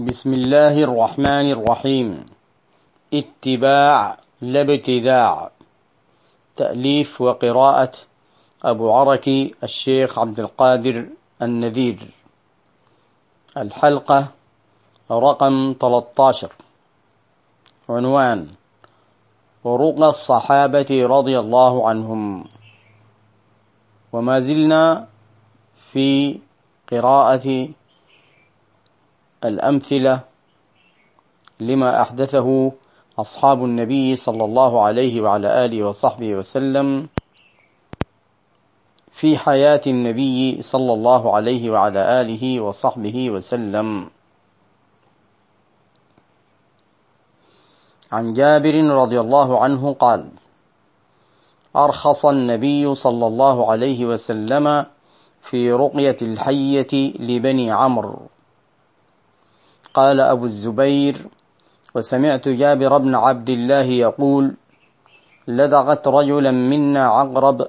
بسم الله الرحمن الرحيم اتباع لا ابتداع تأليف وقراءة أبو عركي الشيخ عبد القادر النذير الحلقة رقم 13 عنوان ورقى الصحابة رضي الله عنهم وما زلنا في قراءة الأمثلة لما أحدثه أصحاب النبي صلى الله عليه وعلى آله وصحبه وسلم في حياة النبي صلى الله عليه وعلى آله وصحبه وسلم. عن جابر رضي الله عنه قال أرخص النبي صلى الله عليه وسلم في رقية الحية لبني عمرو. قال أبو الزبير وسمعت جابر بن عبد الله يقول لدغت رجلا منا عقرب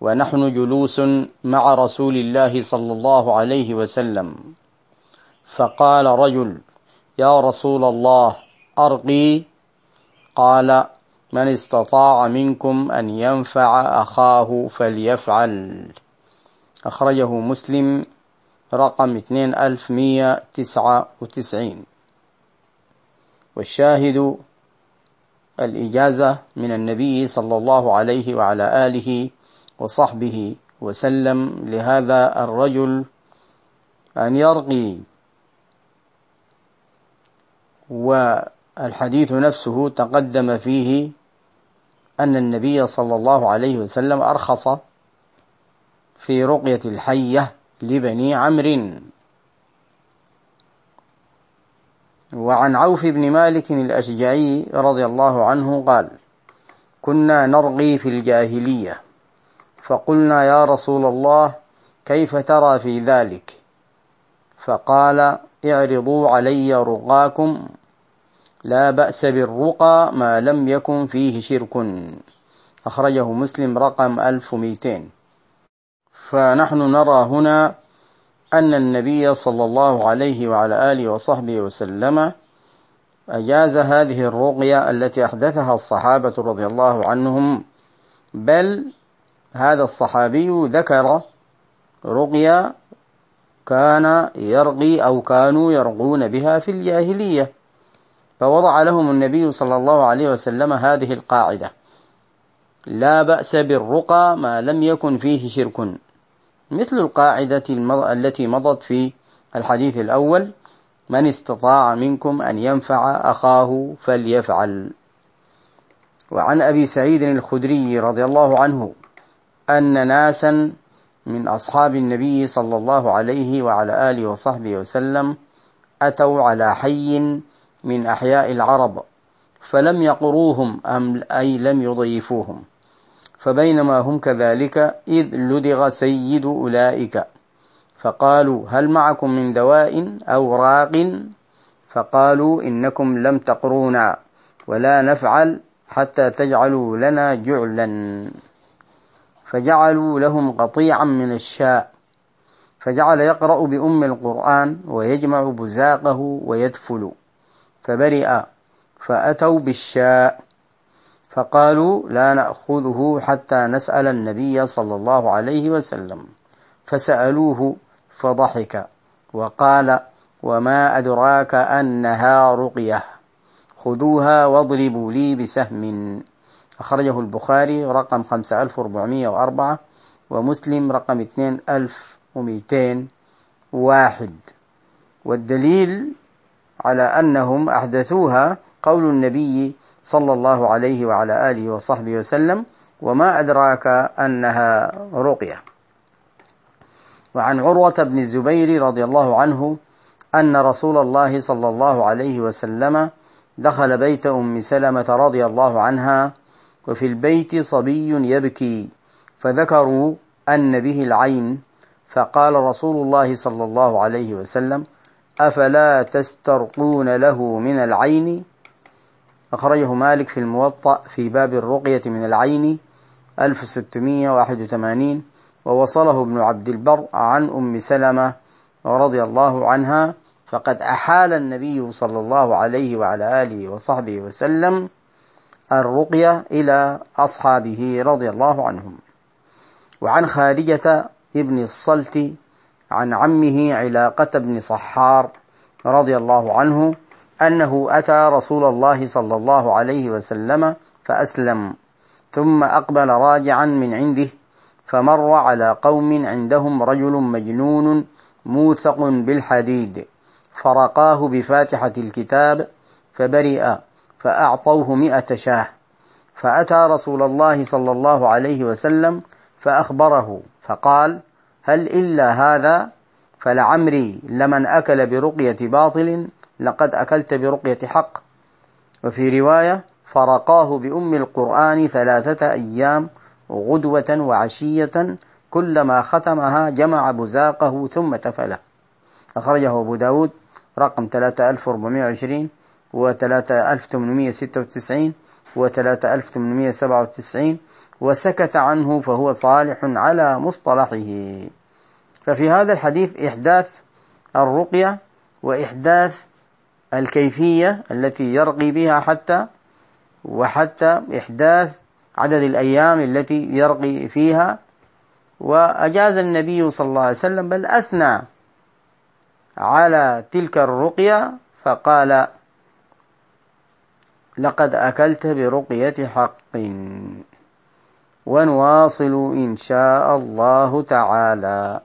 ونحن جلوس مع رسول الله صلى الله عليه وسلم. فقال رجل يا رسول الله أرقي. قال من استطاع منكم أن ينفع أخاه فليفعل. أخرجه مسلم. رقم 2199 والشاهد الإجازة من النبي صلى الله عليه وعلى آله وصحبه وسلم. لهذا الرجل أن يرقي. والحديث نفسه تقدم فيه أن النبي صلى الله عليه وسلم أرخص في رقية الحية لبني عمرو. وعن عوف بن مالك الأشجعي رضي الله عنه قال كنا نرغي في الجاهلية. فقلنا يا رسول الله كيف ترى في ذلك؟ فقال اعرضوا علي رقاكم. لا بأس بالرقى ما لم يكن فيه شرك. أخرجه مسلم رقم 1200 فنحن نرى هنا أن النبي صلى الله عليه وعلى آله وصحبه وسلم أجاز هذه الرقية التي أحدثها الصحابة رضي الله عنهم بل هذا الصحابي ذكر رقية كان يرقي أو كانوا يرقون بها في الجاهلية فوضع لهم النبي صلى الله عليه وسلم هذه القاعدة لا بأس بالرقى ما لم يكن فيه شرك. مثل القاعدة التي مضت في الحديث الأول من استطاع منكم أن ينفع أخاه فليفعل. وعن أبي سعيد الخدري رضي الله عنه أن ناسا من أصحاب النبي صلى الله عليه وعلى آله وصحبه وسلم أتوا على حي من أحياء العرب فلم يقروهم أم أي لم يضيفوهم. فبينما هم كذلك إذ لدغ سيد أولئك. فقالوا هل معكم من دواء أو راق؟ فقالوا إنكم لم تقرونا ولا نفعل حتى تجعلوا لنا جعلا. فجعلوا لهم قطيعا من الشاء. فجعل يقرأ بأم القرآن ويجمع بزاقه ويدفل. فبرئ فأتوا بالشاء. فقالوا لا نأخذه حتى نسأل النبي صلى الله عليه وسلم. فسألوه فضحك وقال وما أدراك أنها رقية. خذوها واضربوا لي بسهم. أخرجه البخاري رقم 5404 ومسلم رقم 2201 والدليل على أنهم أحدثوها قول النبي صلى الله عليه وعلى آله وصحبه وسلم وما أدراك أنها رقية. وعن عروة بن الزبير رضي الله عنه أن رسول الله صلى الله عليه وسلم دخل بيت أم سلمة رضي الله عنها وفي البيت صبي يبكي فذكروا أن به العين فقال رسول الله صلى الله عليه وسلم أفلا تسترقون له من العين؟ أخرجه مالك في الموطأ في باب الرقية من العين 1681 ووصله ابن عبد البر عن أم سلمة رضي الله عنها فقد أحال النبي صلى الله عليه وعلى آله وصحبه وسلم الرقية إلى أصحابه رضي الله عنهم. وعن خارجة ابن الصلت عن عمه علاقة بن صحار رضي الله عنه أنه أتى رسول الله صلى الله عليه وسلم فأسلم ثم أقبل راجعا من عنده فمر على قوم عندهم رجل مجنون موثق بالحديد فرقاه بفاتحة الكتاب فبرئ فأعطوه مئة شاه فأتى رسول الله صلى الله عليه وسلم فأخبره فقال هل إلا هذا؟ فلعمري لمن أكل برقية باطل لقد أكلت برقية حق. وفي رواية فرقاه بأم القرآن ثلاثة أيام غدوة وعشية كلما ختمها جمع بزاقه ثم تفله. أخرجه أبو داود رقم 3420 و 3896 و 3897 وسكت عنه فهو صالح على مصطلحه. ففي هذا الحديث إحداث الرقية وإحداث الكيفية التي يرقي بها حتى وحتى إحداث عدد الأيام التي يرقي فيها. وأجاز النبي صلى الله عليه وسلم بل أثنى على تلك الرقية فقال لقد أكلت برقية حق ونواصل إن شاء الله تعالى.